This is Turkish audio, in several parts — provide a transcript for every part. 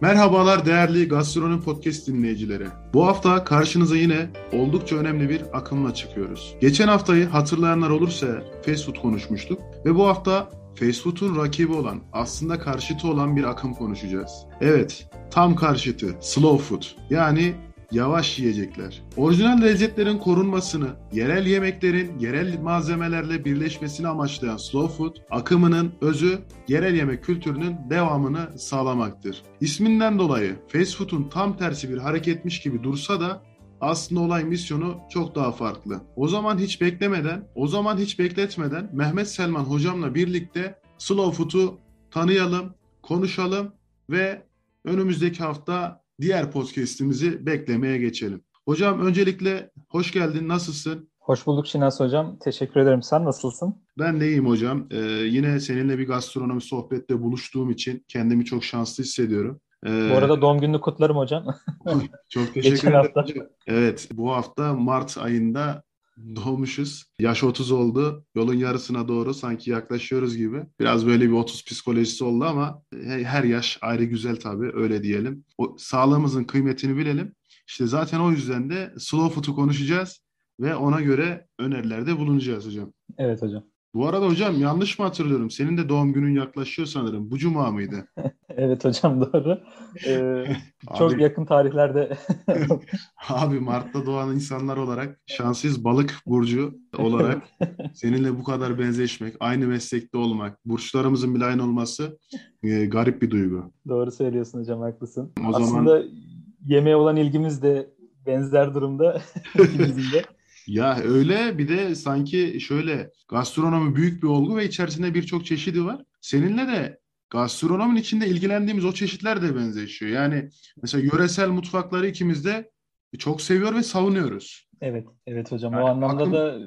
Merhabalar değerli Gastronomi Podcast dinleyicileri. Bu hafta karşınıza yine oldukça önemli bir akımla çıkıyoruz. Geçen haftayı hatırlayanlar olursa fast food konuşmuştuk ve bu hafta fast food'un rakibi olan, aslında karşıtı olan bir akım konuşacağız. Evet, tam karşıtı, slow food. Yani yavaş yiyecekler. Orijinal lezzetlerin korunmasını, yerel yemeklerin yerel malzemelerle birleşmesini amaçlayan slow food akımının özü yerel yemek kültürünün devamını sağlamaktır. İsminden dolayı fast food'un tam tersi bir hareketmiş gibi dursa da aslında olay misyonu çok daha farklı. O zaman hiç beklemeden, o zaman hiç bekletmeden Mehmet Selman hocamla birlikte Slow Food'u tanıyalım, konuşalım ve önümüzdeki hafta diğer podcast'imizi beklemeye geçelim. Hocam öncelikle hoş geldin, nasılsın? Hoş bulduk Şinas Hocam. Teşekkür ederim. Sen nasılsın? Ben de iyiyim hocam. Ee, yine seninle bir gastronomi sohbette buluştuğum için kendimi çok şanslı hissediyorum. Ee, bu arada doğum gününü kutlarım hocam. çok teşekkür ederim. Hafta. Evet, bu hafta Mart ayında doğmuşuz. Yaş 30 oldu. Yolun yarısına doğru sanki yaklaşıyoruz gibi. Biraz böyle bir 30 psikolojisi oldu ama her yaş ayrı güzel tabii öyle diyelim. O sağlığımızın kıymetini bilelim. İşte zaten o yüzden de slow food'u konuşacağız ve ona göre önerilerde bulunacağız hocam. Evet hocam. Bu arada hocam yanlış mı hatırlıyorum? Senin de doğum günün yaklaşıyor sanırım. Bu cuma mıydı? evet hocam doğru. Ee, çok abi, yakın tarihlerde. abi Mart'ta doğan insanlar olarak şanssız balık burcu olarak seninle bu kadar benzeşmek, aynı meslekte olmak, burçlarımızın bile aynı olması e, garip bir duygu. Doğru söylüyorsun hocam haklısın. O Aslında zaman... yemeğe olan ilgimiz de benzer durumda ikimizin de. Ya öyle bir de sanki şöyle gastronomi büyük bir olgu ve içerisinde birçok çeşidi var. Seninle de gastronominin içinde ilgilendiğimiz o çeşitler de benzeşiyor. Yani mesela yöresel mutfakları ikimiz de çok seviyor ve savunuyoruz. Evet, evet hocam. Yani o anlamda akım, da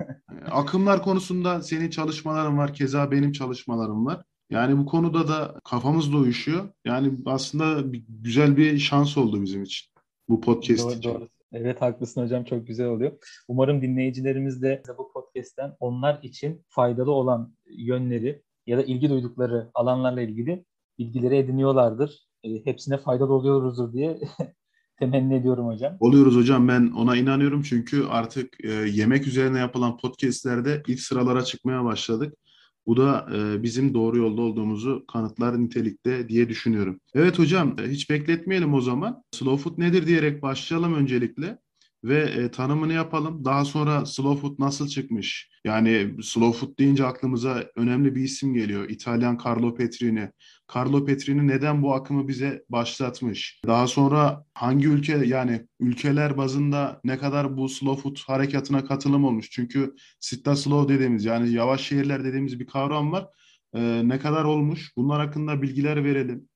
akımlar konusunda senin çalışmaların var, keza benim çalışmalarım var. Yani bu konuda da kafamız da uyuşuyor. Yani aslında bir, güzel bir şans oldu bizim için. Bu podcast doğru, için. Doğru. Evet haklısın hocam çok güzel oluyor. Umarım dinleyicilerimiz de bu podcast'ten onlar için faydalı olan yönleri ya da ilgi duydukları alanlarla ilgili bilgileri ediniyorlardır. E, hepsine faydalı oluyoruzdur diye temenni ediyorum hocam. Oluyoruz hocam ben ona inanıyorum çünkü artık e, yemek üzerine yapılan podcastlerde ilk sıralara çıkmaya başladık. Bu da e, bizim doğru yolda olduğumuzu kanıtlar nitelikte diye düşünüyorum. Evet hocam hiç bekletmeyelim o zaman. Slow food nedir diyerek başlayalım öncelikle ve e, tanımını yapalım. Daha sonra slow food nasıl çıkmış? Yani slow food deyince aklımıza önemli bir isim geliyor. İtalyan Carlo Petrini. Carlo Petrini neden bu akımı bize başlatmış? Daha sonra hangi ülke yani ülkeler bazında ne kadar bu slow food harekatına katılım olmuş? Çünkü sitta slow dediğimiz yani yavaş şehirler dediğimiz bir kavram var. Ee, ne kadar olmuş? Bunlar hakkında bilgiler verelim.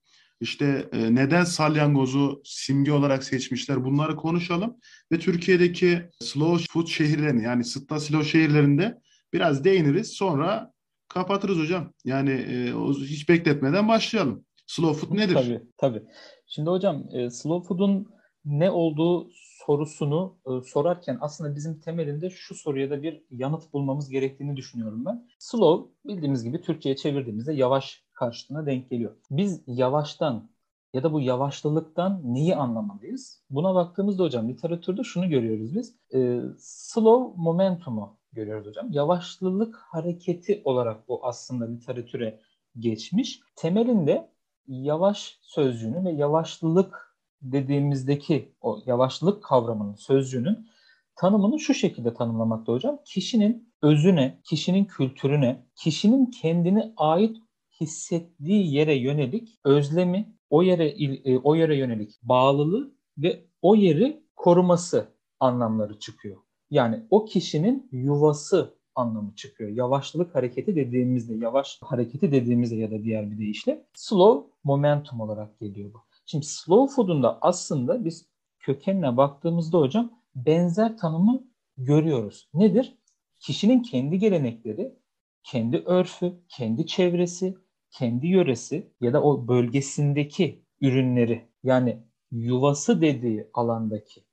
İşte e, neden salyangozu simge olarak seçmişler bunları konuşalım ve Türkiye'deki slow food şehirlerini yani sıtta slow şehirlerinde biraz değiniriz sonra kapatırız hocam. Yani e, hiç bekletmeden başlayalım. Slow food nedir? Tabii tabii. Şimdi hocam e, slow food'un ne olduğu sorusunu sorarken aslında bizim temelinde şu soruya da bir yanıt bulmamız gerektiğini düşünüyorum ben. Slow bildiğimiz gibi Türkçe'ye çevirdiğimizde yavaş karşılığına denk geliyor. Biz yavaştan ya da bu yavaşlılıktan neyi anlamalıyız? Buna baktığımızda hocam literatürde şunu görüyoruz biz. E, slow momentumu görüyoruz hocam. Yavaşlılık hareketi olarak bu aslında literatüre geçmiş. Temelinde yavaş sözcüğünü ve yavaşlılık dediğimizdeki o yavaşlılık kavramının sözcüğünün tanımını şu şekilde tanımlamakta hocam. Kişinin özüne, kişinin kültürüne, kişinin kendine ait hissettiği yere yönelik özlemi, o yere e, o yere yönelik bağlılığı ve o yeri koruması anlamları çıkıyor. Yani o kişinin yuvası anlamı çıkıyor. Yavaşlık hareketi dediğimizde, yavaş hareketi dediğimizde ya da diğer bir deyişle slow momentum olarak geliyor bu. Şimdi slow food'un da aslında biz kökenine baktığımızda hocam benzer tanımı görüyoruz. Nedir? Kişinin kendi gelenekleri, kendi örfü, kendi çevresi, kendi yöresi ya da o bölgesindeki ürünleri yani yuvası dediği alandaki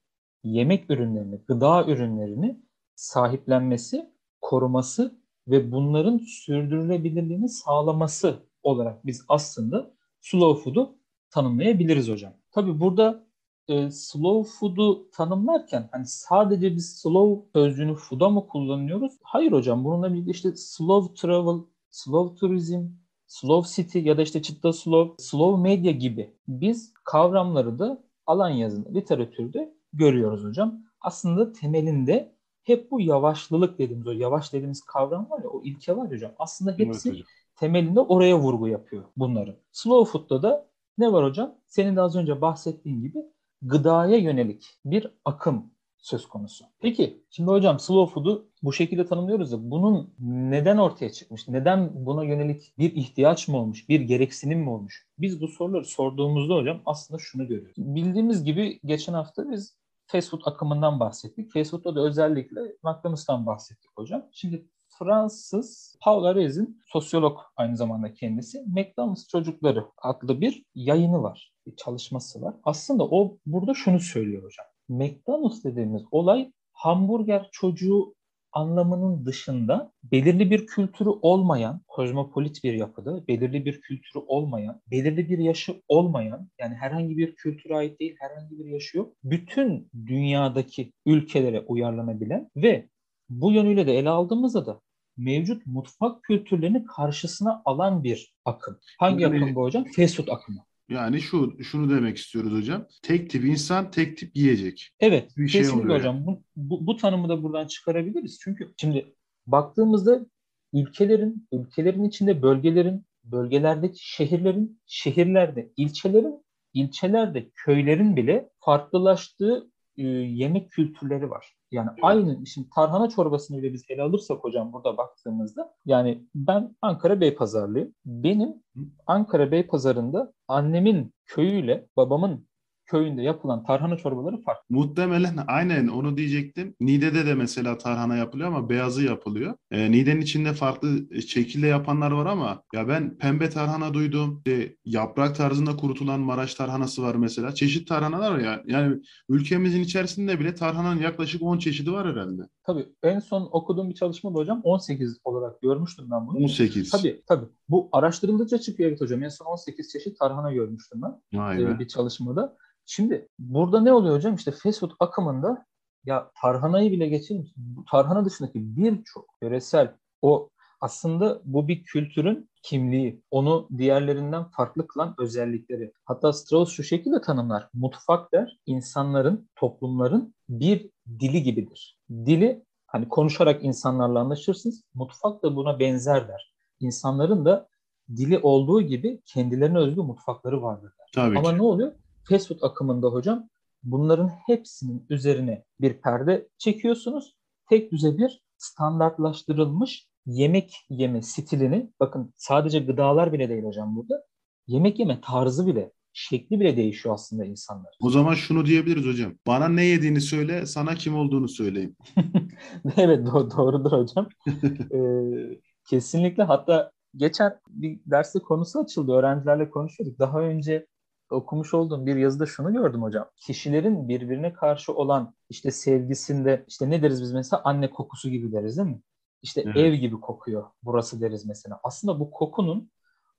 yemek ürünlerini, gıda ürünlerini sahiplenmesi, koruması ve bunların sürdürülebilirliğini sağlaması olarak biz aslında slow food'u tanımlayabiliriz hocam. Tabii burada e, slow food'u tanımlarken hani sadece biz slow sözcüğünü food'a mı kullanıyoruz? Hayır hocam. Bununla birlikte işte slow travel, slow tourism, slow city ya da işte çıtta slow, slow media gibi biz kavramları da alan yazın literatürde görüyoruz hocam. Aslında temelinde hep bu yavaşlılık dediğimiz o yavaş dediğimiz kavram var ya o ilke var hocam. Aslında hepsi evet temelinde oraya vurgu yapıyor bunları. Slow food'da da ne var hocam? Senin de az önce bahsettiğin gibi gıdaya yönelik bir akım söz konusu. Peki şimdi hocam slow food'u bu şekilde tanımlıyoruz da bunun neden ortaya çıkmış? Neden buna yönelik bir ihtiyaç mı olmuş? Bir gereksinim mi olmuş? Biz bu soruları sorduğumuzda hocam aslında şunu görüyoruz. Bildiğimiz gibi geçen hafta biz fast food akımından bahsettik. Fast food'da da özellikle McDonald's'tan bahsettik hocam. Şimdi Fransız Paul Arez'in sosyolog aynı zamanda kendisi McDonald's Çocukları adlı bir yayını var. Bir çalışması var. Aslında o burada şunu söylüyor hocam. McDonald's dediğimiz olay hamburger çocuğu anlamının dışında belirli bir kültürü olmayan, kozmopolit bir yapıda, belirli bir kültürü olmayan, belirli bir yaşı olmayan, yani herhangi bir kültüre ait değil, herhangi bir yaşı yok. Bütün dünyadaki ülkelere uyarlanabilen ve bu yönüyle de ele aldığımızda da mevcut mutfak kültürlerini karşısına alan bir akım. Hangi yani, akım bu hocam? Fast food akımı. Yani şu şunu demek istiyoruz hocam. Tek tip insan tek tip yiyecek. Evet. Bir şey kesinlikle oluyor. hocam. Bu, bu, bu tanımı da buradan çıkarabiliriz. Çünkü şimdi baktığımızda ülkelerin, ülkelerin içinde bölgelerin, bölgelerdeki şehirlerin, şehirlerde ilçelerin, ilçelerde köylerin bile farklılaştığı e, yemek kültürleri var. Yani evet. aynı şimdi tarhana çorbasını bile biz ele alırsak hocam burada baktığımızda yani ben Ankara Beypazarlıyım. Benim Ankara Beypazarı'nda annemin köyüyle babamın köyünde yapılan tarhana çorbaları farklı. Muhtemelen aynen onu diyecektim. Nide'de de mesela tarhana yapılıyor ama beyazı yapılıyor. E, Nide'nin içinde farklı şekilde yapanlar var ama ya ben pembe tarhana duydum. İşte yaprak tarzında kurutulan Maraş tarhanası var mesela. Çeşit tarhanalar var ya. Yani ülkemizin içerisinde bile tarhananın yaklaşık 10 çeşidi var herhalde. Tabii en son okuduğum bir çalışmada hocam 18 olarak görmüştüm ben bunu. 18. Tabii tabii. Bu araştırıldıkça çıkıyor evet hocam. En son 18 çeşit tarhana görmüştüm ben. Vay ee, bir çalışmada. Şimdi burada ne oluyor hocam? İşte fast food akımında ya tarhanayı bile geçelim. Bu tarhana dışındaki birçok yöresel o aslında bu bir kültürün kimliği, onu diğerlerinden farklı kılan özellikleri. Hatta Strauss şu şekilde tanımlar. Mutfak der, insanların, toplumların bir dili gibidir. Dili hani konuşarak insanlarla anlaşırsınız. Mutfak da buna benzer der. İnsanların da dili olduğu gibi kendilerine özgü mutfakları vardır der. Tabii Ama ki. ne oluyor? Fast food akımında hocam bunların hepsinin üzerine bir perde çekiyorsunuz. Tek düze bir standartlaştırılmış yemek yeme stilini bakın sadece gıdalar bile değil hocam burada. Yemek yeme tarzı bile şekli bile değişiyor aslında insanlar. O zaman şunu diyebiliriz hocam. Bana ne yediğini söyle, sana kim olduğunu söyleyeyim. evet do- doğrudur hocam. ee, kesinlikle hatta geçen bir derste konusu açıldı. Öğrencilerle konuşuyorduk. Daha önce okumuş olduğum bir yazıda şunu gördüm hocam. Kişilerin birbirine karşı olan işte sevgisinde işte ne deriz biz mesela anne kokusu gibi deriz değil mi? İşte evet. ev gibi kokuyor burası deriz mesela. Aslında bu kokunun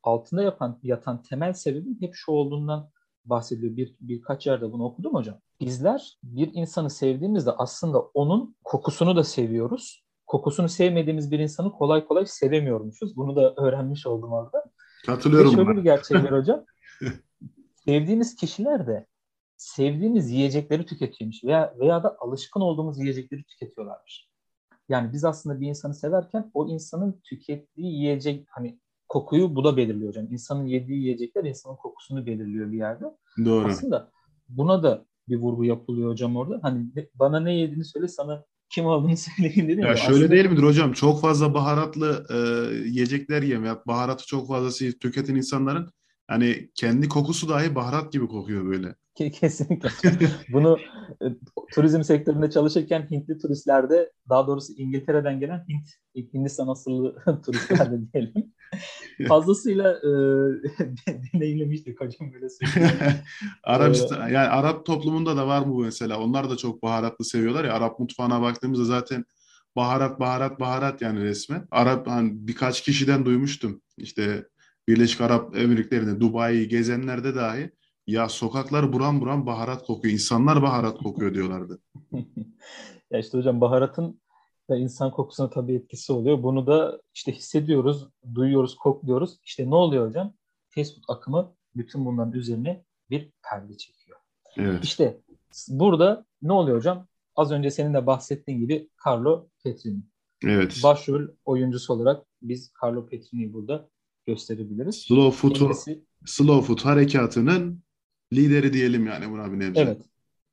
altında yapan yatan temel sebebin hep şu olduğundan bahsediliyor. Bir, birkaç yerde bunu okudum hocam. Bizler bir insanı sevdiğimizde aslında onun kokusunu da seviyoruz. Kokusunu sevmediğimiz bir insanı kolay kolay sevemiyormuşuz. Bunu da öğrenmiş oldum orada. Katılıyorum. Ve şöyle bir gerçek var hocam. sevdiğimiz kişiler de sevdiğimiz yiyecekleri tüketiyormuş veya veya da alışkın olduğumuz yiyecekleri tüketiyorlarmış. Yani biz aslında bir insanı severken o insanın tükettiği yiyecek hani kokuyu bu da belirliyor hocam. İnsanın yediği yiyecekler insanın kokusunu belirliyor bir yerde. Doğru. Aslında buna da bir vurgu yapılıyor hocam orada. Hani bana ne yediğini söyle sana kim olduğunu söyleyeyim dedim. Ya şöyle aslında... değil midir hocam? Çok fazla baharatlı e, yiyecekler yem ya baharatı çok fazla tüketen insanların Hani kendi kokusu dahi baharat gibi kokuyor böyle. Kesinlikle. Bunu e, turizm sektöründe çalışırken Hintli turistlerde daha doğrusu İngiltere'den gelen Hint, Hindistan asıllı turistlerde diyelim. Fazlasıyla e, deneyimlemiştik hocam böyle. Arabistan, yani Arap toplumunda da var bu mesela? Onlar da çok baharatlı seviyorlar ya. Arap mutfağına baktığımızda zaten baharat baharat baharat yani resmen. Arap hani birkaç kişiden duymuştum. İşte Birleşik Arap Emirlikleri'nde, Dubai'yi gezenlerde dahi ya sokaklar buram buram baharat kokuyor, insanlar baharat kokuyor diyorlardı. ya işte hocam baharatın da insan kokusuna tabii etkisi oluyor. Bunu da işte hissediyoruz, duyuyoruz, kokluyoruz. İşte ne oluyor hocam? Fast food akımı bütün bunların üzerine bir perde çekiyor. Evet. İşte burada ne oluyor hocam? Az önce senin de bahsettiğin gibi Carlo Petrini. Evet. Başrol oyuncusu olarak biz Carlo Petrini'yi burada gösterebiliriz. Slow food, Kendisi... slow food harekatının lideri diyelim yani buna bir nebze. Evet.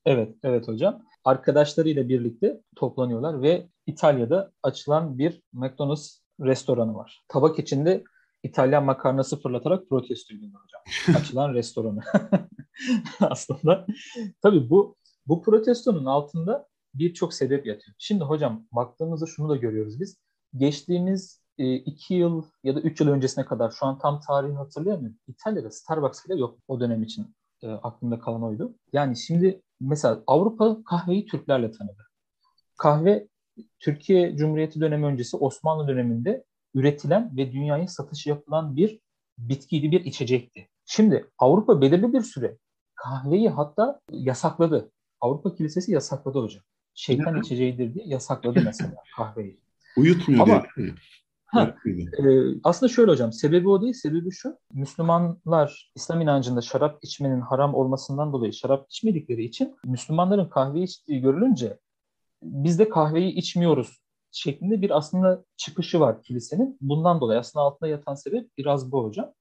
Evet, evet hocam. Arkadaşlarıyla birlikte toplanıyorlar ve İtalya'da açılan bir McDonald's restoranı var. Tabak içinde İtalyan makarnası fırlatarak protesto ediyorlar hocam. Açılan restoranı. Aslında tabii bu bu protestonun altında birçok sebep yatıyor. Şimdi hocam baktığımızda şunu da görüyoruz biz. Geçtiğimiz e, iki yıl ya da üç yıl öncesine kadar şu an tam tarihi hatırlayamıyorum. İtalya'da Starbucks bile yok o dönem için. E, aklımda kalan oydu. Yani şimdi mesela Avrupa kahveyi Türklerle tanıdı. Kahve Türkiye Cumhuriyeti dönemi öncesi Osmanlı döneminde üretilen ve dünyaya satışı yapılan bir bitkiydi, bir içecekti. Şimdi Avrupa belirli bir süre kahveyi hatta yasakladı. Avrupa Kilisesi yasakladı hocam. Şeytan içeceğidir diye yasakladı mesela kahveyi. Uyutmuyor Ama, diye. Ha, e, aslında şöyle hocam, sebebi o değil, sebebi şu. Müslümanlar İslam inancında şarap içmenin haram olmasından dolayı şarap içmedikleri için Müslümanların kahve içtiği görülünce biz de kahveyi içmiyoruz şeklinde bir aslında çıkışı var kilisenin. Bundan dolayı aslında altında yatan sebep biraz bu hocam.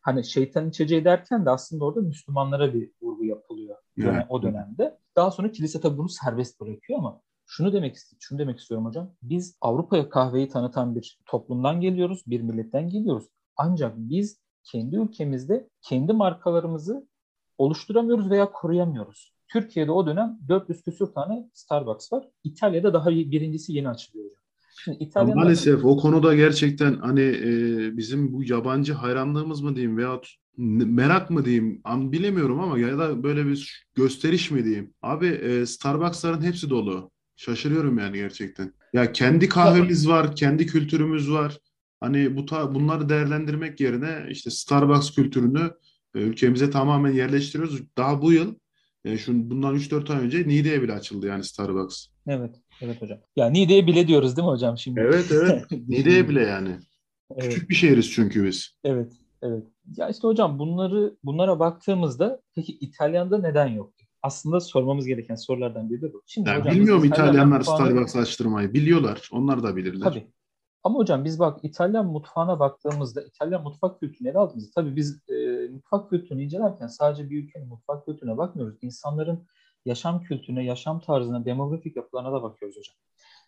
Hani şeytan içeceği derken de aslında orada Müslümanlara bir vurgu yapılıyor evet. o dönemde. Daha sonra kilise tabii bunu serbest bırakıyor ama şunu demek şunu demek istiyorum hocam. Biz Avrupa'ya kahveyi tanıtan bir toplumdan geliyoruz, bir milletten geliyoruz. Ancak biz kendi ülkemizde kendi markalarımızı oluşturamıyoruz veya koruyamıyoruz. Türkiye'de o dönem 400 küsur tane Starbucks var. İtalya'da daha birincisi yeni açılıyor hocam. Şimdi İtalya'da... Maalesef o konuda gerçekten hani e, bizim bu yabancı hayranlığımız mı diyeyim veya merak mı diyeyim an bilemiyorum ama ya da böyle bir gösteriş mi diyeyim. Abi e, Starbucks'ların hepsi dolu. Şaşırıyorum yani gerçekten. Ya kendi kahvemiz var, kendi kültürümüz var. Hani bu ta, bunları değerlendirmek yerine işte Starbucks kültürünü e, ülkemize tamamen yerleştiriyoruz. Daha bu yıl e, şu bundan 3-4 ay önce Niğde'ye bile açıldı yani Starbucks. Evet, evet hocam. Ya Niğde'ye bile diyoruz değil mi hocam şimdi? Evet, evet. Niğde'ye bile yani. Evet. Küçük bir şehiriz çünkü biz. Evet, evet. Ya işte hocam bunları bunlara baktığımızda peki İtalyan'da neden yok? Aslında sormamız gereken sorulardan biri de bu. Şimdi yani hocam, bilmiyorum İtalyanlar Starbucks açtırmayı. Biliyorlar. Onlar da bilirler. Tabii. Ama hocam biz bak İtalyan mutfağına baktığımızda, İtalyan mutfak kültürünü ele aldığımızda tabii biz e, mutfak kültürünü incelerken sadece bir ülkenin mutfak kültürüne bakmıyoruz. İnsanların yaşam kültürüne, yaşam tarzına, demografik yapılarına da bakıyoruz hocam.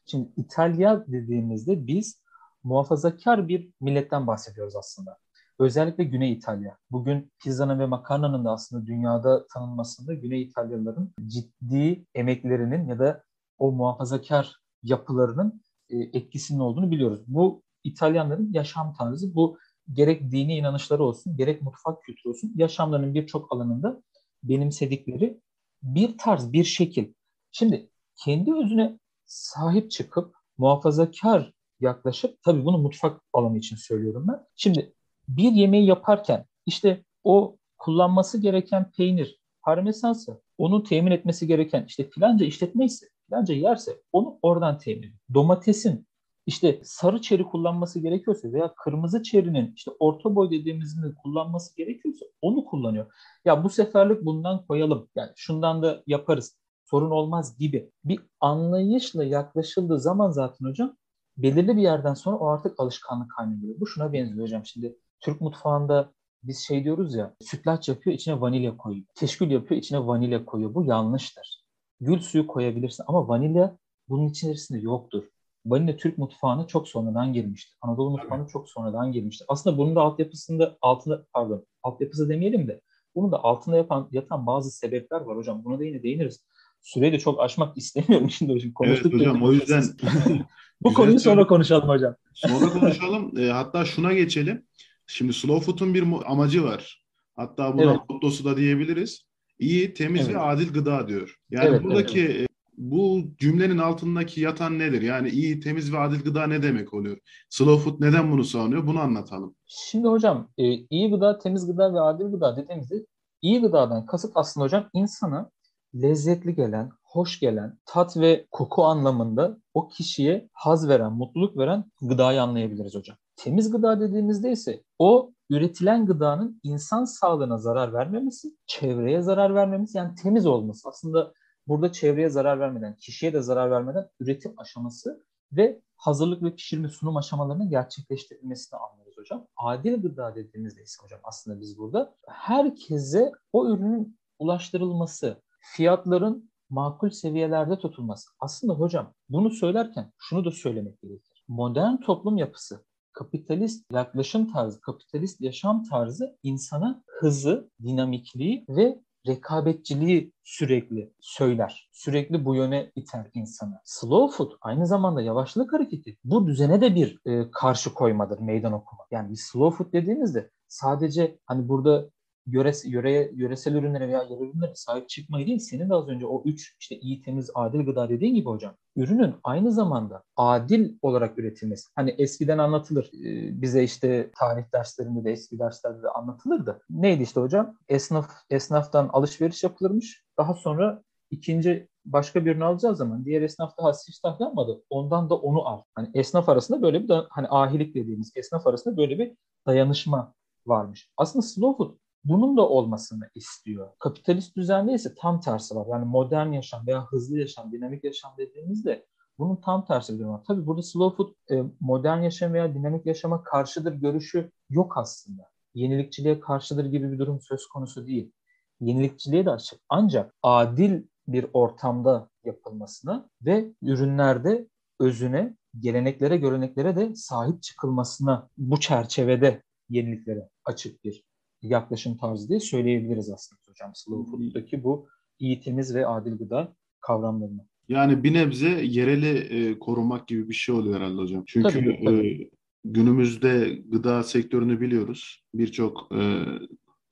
Şimdi İtalya dediğimizde biz muhafazakar bir milletten bahsediyoruz aslında. Özellikle Güney İtalya. Bugün pizzanın ve makarnanın da aslında dünyada tanınmasında Güney İtalyalıların ciddi emeklerinin ya da o muhafazakar yapılarının e, etkisinin olduğunu biliyoruz. Bu İtalyanların yaşam tarzı, bu gerek dini inanışları olsun, gerek mutfak kültürü olsun, yaşamlarının birçok alanında benimsedikleri bir tarz, bir şekil. Şimdi kendi özüne sahip çıkıp muhafazakar yaklaşıp, tabii bunu mutfak alanı için söylüyorum ben. Şimdi bir yemeği yaparken işte o kullanması gereken peynir, parmesansa onu temin etmesi gereken işte filanca işletme ise filanca yerse onu oradan temin ediyor. Domatesin işte sarı çeri kullanması gerekiyorsa veya kırmızı çerinin işte orta boy dediğimizin kullanması gerekiyorsa onu kullanıyor. Ya bu seferlik bundan koyalım. Yani şundan da yaparız. Sorun olmaz gibi bir anlayışla yaklaşıldığı zaman zaten hocam belirli bir yerden sonra o artık alışkanlık haline geliyor. Bu şuna benziyor hocam. Şimdi Türk mutfağında biz şey diyoruz ya sütlaç yapıyor içine vanilya koyuyor. Keşkül yapıyor içine vanilya koyuyor. Bu yanlıştır. Gül suyu koyabilirsin ama vanilya bunun içerisinde yoktur. Vanilya Türk mutfağına çok sonradan girmiştir. Anadolu mutfağına çok sonradan girmiştir. Aslında bunun da altyapısında altında pardon altyapısı demeyelim de bunun da altında yapan yatan bazı sebepler var hocam. Buna da yine değiniriz. Süreyi de çok aşmak istemiyorum şimdi hocam. Konuştuk evet hocam o yüzden bu konuyu sonra konuşalım hocam. Sonra konuşalım. E, hatta şuna geçelim. Şimdi slow food'un bir amacı var. Hatta buna evet. mottosu da diyebiliriz. İyi, temiz evet. ve adil gıda diyor. Yani evet, buradaki evet. bu cümlenin altındaki yatan nedir? Yani iyi, temiz ve adil gıda ne demek oluyor? Slow food neden bunu savunuyor? Bunu anlatalım. Şimdi hocam e, iyi gıda, temiz gıda ve adil gıda dediğimizde iyi gıdadan kasıt aslında hocam insana lezzetli gelen, hoş gelen, tat ve koku anlamında o kişiye haz veren, mutluluk veren gıdayı anlayabiliriz hocam. Temiz gıda dediğimizde ise o üretilen gıdanın insan sağlığına zarar vermemesi, çevreye zarar vermemesi yani temiz olması. Aslında burada çevreye zarar vermeden, kişiye de zarar vermeden üretim aşaması ve hazırlık ve pişirme sunum aşamalarının gerçekleştirilmesini anlıyoruz hocam. Adil gıda dediğimizde ise hocam aslında biz burada herkese o ürünün ulaştırılması, fiyatların makul seviyelerde tutulması. Aslında hocam bunu söylerken şunu da söylemek gerekir. Modern toplum yapısı, kapitalist yaklaşım tarzı, kapitalist yaşam tarzı insana hızı, dinamikliği ve rekabetçiliği sürekli söyler. Sürekli bu yöne iter insanı. Slow food aynı zamanda yavaşlık hareketi. Bu düzene de bir e, karşı koymadır, meydan okuma. Yani bir slow food dediğimizde sadece hani burada yöres, yöreye, yöresel ürünlere veya yerel ürünlere sahip çıkmayı değil, senin de az önce o üç işte iyi, temiz, adil gıda dediğin gibi hocam. Ürünün aynı zamanda adil olarak üretilmesi. Hani eskiden anlatılır. E, bize işte tarih derslerinde de eski derslerde de anlatılırdı. Neydi işte hocam? Esnaf esnaftan alışveriş yapılırmış. Daha sonra ikinci başka birini alacağı zaman diğer esnaf daha siftah yapmadı. Ondan da onu al. Hani esnaf arasında böyle bir hani ahilik dediğimiz esnaf arasında böyle bir dayanışma varmış. Aslında slow food bunun da olmasını istiyor. Kapitalist düzende ise tam tersi var. Yani modern yaşam veya hızlı yaşam, dinamik yaşam dediğimizde bunun tam tersi bir durum var. Tabii burada slow food e, modern yaşam veya dinamik yaşama karşıdır görüşü yok aslında. Yenilikçiliğe karşıdır gibi bir durum söz konusu değil. Yenilikçiliğe de açık. Ancak adil bir ortamda yapılmasına ve ürünlerde özüne, geleneklere, göreneklere de sahip çıkılmasına bu çerçevede yeniliklere açık bir yaklaşım tarzı diye söyleyebiliriz aslında hocam slow food'daki bu iyi, temiz ve adil gıda kavramlarını. Yani bir nebze yereli e, korumak gibi bir şey oluyor herhalde hocam. Çünkü tabii, tabii. E, günümüzde gıda sektörünü biliyoruz. Birçok e,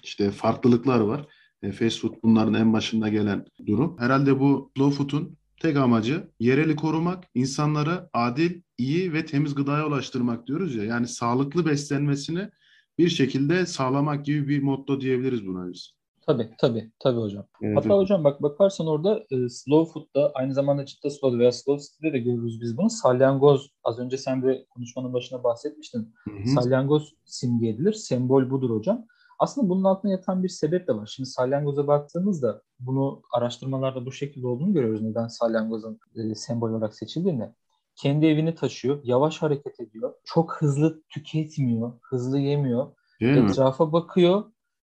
işte farklılıklar var. E, fast food bunların en başında gelen durum. Herhalde bu slow food'un tek amacı yereli korumak, insanlara adil, iyi ve temiz gıdaya ulaştırmak diyoruz ya. Yani sağlıklı beslenmesini bir şekilde sağlamak gibi bir motto diyebiliriz buna biz. Tabii tabii tabii hocam. Evet. Hatta hocam bak bakarsan orada e, slow food'da aynı zamanda ciddi slow veya slow city'de de görürüz biz bunu. Salyangoz az önce sen de konuşmanın başına bahsetmiştin. Hı hı. Salyangoz simge edilir. Sembol budur hocam. Aslında bunun altında yatan bir sebep de var. Şimdi salyangoza baktığımızda bunu araştırmalarda bu şekilde olduğunu görüyoruz. Neden salyangozun e, sembol olarak seçildiğini kendi evini taşıyor, yavaş hareket ediyor, çok hızlı tüketmiyor, hızlı yemiyor, Değil etrafa mi? bakıyor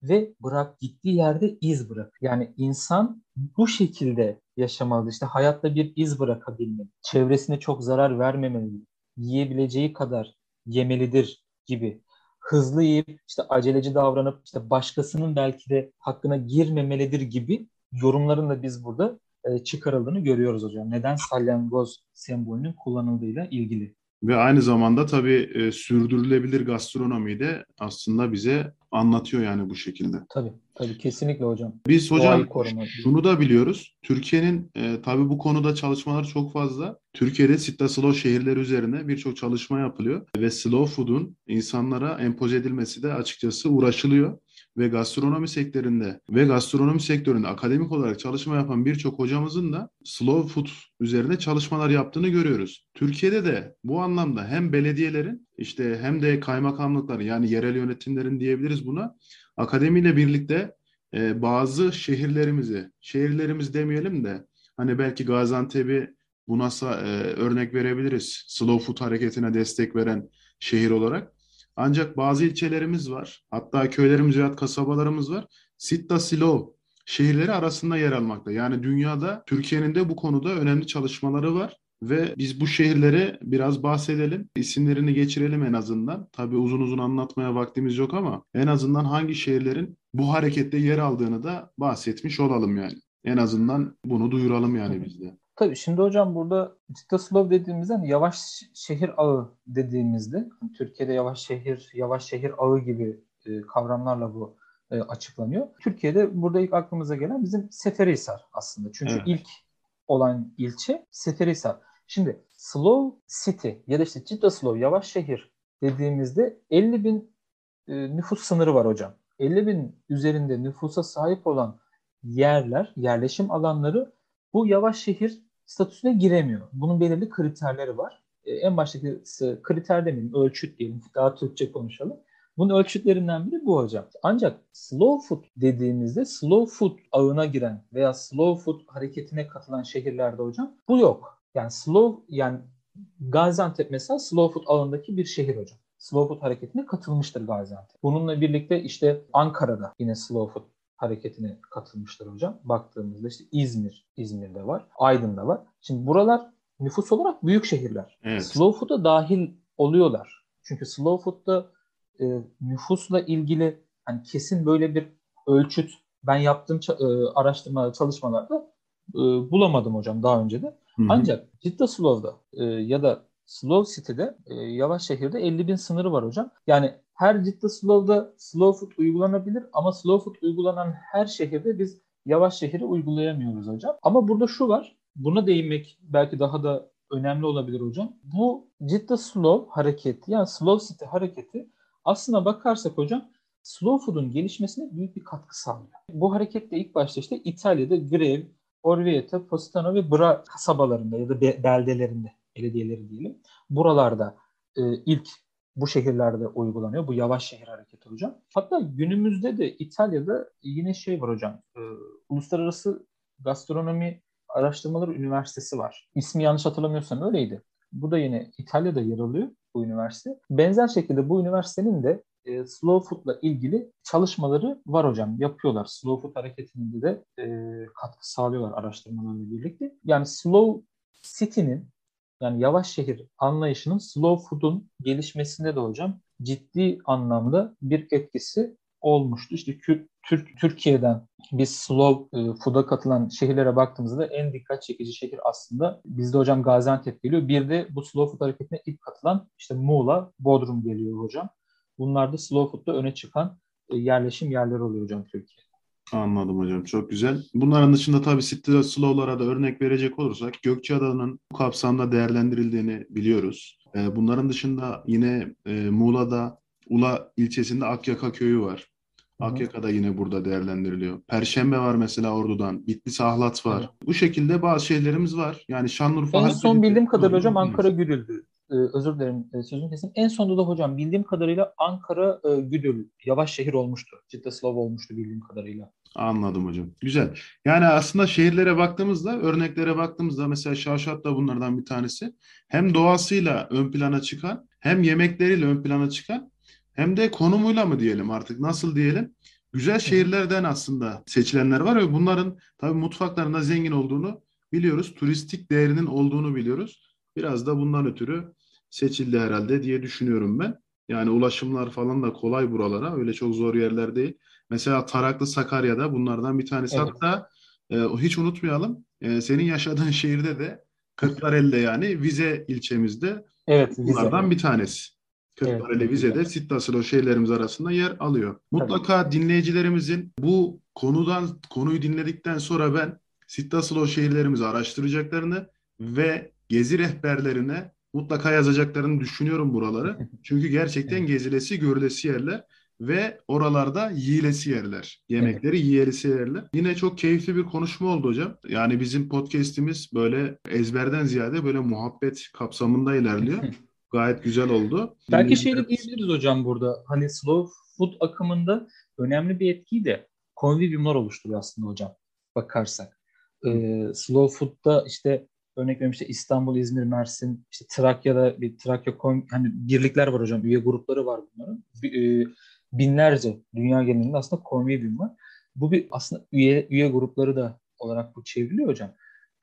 ve bırak gittiği yerde iz bırak. Yani insan bu şekilde yaşamalı. İşte hayatta bir iz bırakabilmeli. Çevresine çok zarar vermemeli. Yiyebileceği kadar yemelidir gibi. Hızlı yiyip işte aceleci davranıp işte başkasının belki de hakkına girmemelidir gibi yorumların da biz burada e, çıkarıldığını görüyoruz hocam. Neden salyangoz sembolünün kullanıldığıyla ilgili. Ve aynı zamanda tabii e, sürdürülebilir gastronomiyi de aslında bize anlatıyor yani bu şekilde. Tabii, tabii kesinlikle hocam. Biz hocam şunu da biliyoruz. Türkiye'nin e, tabii bu konuda çalışmalar çok fazla. Türkiye'de Sitta Slow şehirleri üzerine birçok çalışma yapılıyor. Ve slow food'un insanlara empoze edilmesi de açıkçası uğraşılıyor ve gastronomi sektöründe ve gastronomi sektöründe akademik olarak çalışma yapan birçok hocamızın da slow food üzerine çalışmalar yaptığını görüyoruz. Türkiye'de de bu anlamda hem belediyelerin işte hem de kaymakamlıkların yani yerel yönetimlerin diyebiliriz buna akademiyle birlikte e, bazı şehirlerimizi, şehirlerimiz demeyelim de hani belki Gaziantep'i buna e, örnek verebiliriz. Slow food hareketine destek veren şehir olarak. Ancak bazı ilçelerimiz var. Hatta köylerimiz veya kasabalarımız var. Sitta Silo şehirleri arasında yer almakta. Yani dünyada Türkiye'nin de bu konuda önemli çalışmaları var. Ve biz bu şehirleri biraz bahsedelim. İsimlerini geçirelim en azından. Tabii uzun uzun anlatmaya vaktimiz yok ama en azından hangi şehirlerin bu harekette yer aldığını da bahsetmiş olalım yani. En azından bunu duyuralım yani biz de. Tabii şimdi hocam burada Citaslov dediğimizde hani yavaş şehir ağı dediğimizde hani Türkiye'de yavaş şehir, yavaş şehir ağı gibi e, kavramlarla bu e, açıklanıyor. Türkiye'de burada ilk aklımıza gelen bizim Seferihisar aslında. Çünkü evet. ilk olan ilçe Seferihisar. Şimdi Slow City ya da işte Cidda Slow yavaş şehir dediğimizde 50 bin e, nüfus sınırı var hocam. 50 bin üzerinde nüfusa sahip olan yerler, yerleşim alanları bu yavaş şehir statüsüne giremiyor. Bunun belirli kriterleri var. E, en baştaki kriter demeyelim, ölçüt diyelim. Daha Türkçe konuşalım. Bunun ölçütlerinden biri bu hocam. Ancak slow food dediğimizde slow food ağına giren veya slow food hareketine katılan şehirlerde hocam bu yok. Yani slow yani Gaziantep mesela slow food ağındaki bir şehir hocam. Slow food hareketine katılmıştır Gaziantep. Bununla birlikte işte Ankara'da yine slow food hareketine katılmıştır hocam. Baktığımızda işte İzmir, İzmir'de var. Aydın'da var. Şimdi buralar nüfus olarak büyük şehirler. Evet. Slow food'a dahil oluyorlar. Çünkü slow food'da e, nüfusla ilgili hani kesin böyle bir ölçüt ben yaptığım e, araştırma çalışmalarda e, bulamadım hocam daha önce de. Hı-hı. Ancak Cidda Slow'da e, ya da Slow City'de e, yavaş şehirde 50 bin sınırı var hocam. Yani her Cidda Slow'da slow food uygulanabilir ama slow food uygulanan her şehirde biz yavaş şehri uygulayamıyoruz hocam. Ama burada şu var. Buna değinmek belki daha da önemli olabilir hocam. Bu Cidda Slow hareketi yani Slow City hareketi aslına bakarsak hocam slow food'un gelişmesine büyük bir katkı sağlıyor. Bu hareketle ilk başta işte İtalya'da Grev, Orvieto, Positano ve Bra kasabalarında ya da beldelerinde, belediyeleri diyelim. Buralarda e, ilk bu şehirlerde uygulanıyor. Bu yavaş şehir hareketi hocam. Hatta günümüzde de İtalya'da yine şey var hocam. E, Uluslararası Gastronomi Araştırmaları Üniversitesi var. İsmi yanlış hatırlamıyorsam öyleydi. Bu da yine İtalya'da yer alıyor bu üniversite. Benzer şekilde bu üniversitenin de e, slow food'la ilgili çalışmaları var hocam. Yapıyorlar. Slow food hareketinde de e, katkı sağlıyorlar araştırmalarla birlikte. Yani slow city'nin yani yavaş şehir anlayışının slow food'un gelişmesinde de hocam ciddi anlamda bir etkisi olmuştu. İşte Türk, Türkiye'den biz slow e, food'a katılan şehirlere baktığımızda en dikkat çekici şehir aslında bizde hocam Gaziantep geliyor. Bir de bu slow food hareketine ilk katılan işte Muğla, Bodrum geliyor hocam. Bunlar da slow food'da öne çıkan e, yerleşim yerleri oluyor hocam Türkiye. Anladım hocam. Çok güzel. Bunların dışında tabii City Slow'lara da örnek verecek olursak Gökçeada'nın bu kapsamda değerlendirildiğini biliyoruz. E, bunların dışında yine e, Muğla'da Ula ilçesinde Akyaka köyü var. Akyaka da yine burada değerlendiriliyor. Perşembe var mesela Ordu'dan. Bitlis Ahlat var. Evet. Bu şekilde bazı şeylerimiz var. Yani Şanlıurfa... En son bildiğim kadarıyla hocam Ankara Güdül'dü. Ee, özür dilerim e, sözüm kesin. En sonunda da hocam bildiğim kadarıyla Ankara e, Güdül yavaş şehir olmuştu. Ciddeslav olmuştu bildiğim kadarıyla. Anladım hocam. Güzel. Yani aslında şehirlere baktığımızda, örneklere baktığımızda mesela Şavşat da bunlardan bir tanesi. Hem doğasıyla ön plana çıkan, hem yemekleriyle ön plana çıkan hem de konumuyla mı diyelim artık nasıl diyelim güzel şehirlerden aslında seçilenler var ve bunların tabii mutfaklarında zengin olduğunu biliyoruz. Turistik değerinin olduğunu biliyoruz. Biraz da bundan ötürü seçildi herhalde diye düşünüyorum ben. Yani ulaşımlar falan da kolay buralara. Öyle çok zor yerler değil. Mesela Taraklı Sakarya'da bunlardan bir tanesi. Evet. Hatta e, hiç unutmayalım. E, senin yaşadığın şehirde de Kırklareli'de yani Vize ilçemizde evet, bunlardan vize. bir tanesi. Kırklareli evet. Vize'de Sittasılo şeylerimiz arasında yer alıyor. Mutlaka Tabii. dinleyicilerimizin bu konudan konuyu dinledikten sonra ben Sittasılo şehirlerimizi araştıracaklarını ve gezi rehberlerine mutlaka yazacaklarını düşünüyorum buraları. Çünkü gerçekten gezilesi, görülesi yerler ve oralarda yiyilesi yerler. Yemekleri yiyelisi yerler. Yine çok keyifli bir konuşma oldu hocam. Yani bizim podcast'imiz böyle ezberden ziyade böyle muhabbet kapsamında ilerliyor. Gayet güzel oldu. Belki şey de diyebiliriz hocam burada. Hani slow food akımında önemli bir etkiyi de konvivyumlar oluşturuyor aslında hocam. Bakarsak. Ee, slow food'da işte örnek veriyorum işte İstanbul, İzmir, Mersin, işte Trakya'da bir Trakya hani birlikler var hocam. Üye grupları var bunların. E, binlerce dünya genelinde aslında konvivyum var. Bu bir aslında üye üye grupları da olarak bu çevriliyor hocam.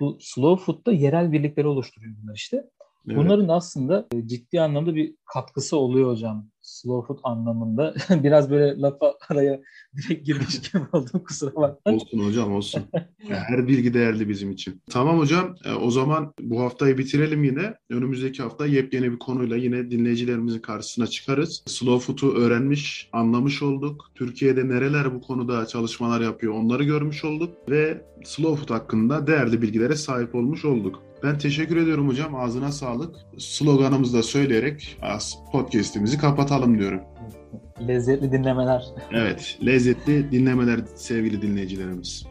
Bu slow food'da yerel birlikleri oluşturuyor bunlar işte. Evet. Bunların aslında e, ciddi anlamda bir katkısı oluyor hocam. Slow food anlamında. Biraz böyle lafa araya direkt girmiş gibi oldum kusura bakma. Olsun hocam olsun. Her bilgi değerli bizim için. Tamam hocam e, o zaman bu haftayı bitirelim yine. Önümüzdeki hafta yepyeni bir konuyla yine dinleyicilerimizin karşısına çıkarız. Slow Food'u öğrenmiş, anlamış olduk. Türkiye'de nereler bu konuda çalışmalar yapıyor onları görmüş olduk. Ve Slow Food hakkında değerli bilgilere sahip olmuş olduk. Ben teşekkür ediyorum hocam. Ağzına sağlık. Sloganımızı da söyleyerek podcast'imizi kapatalım diyorum. Lezzetli dinlemeler. Evet, lezzetli dinlemeler sevgili dinleyicilerimiz.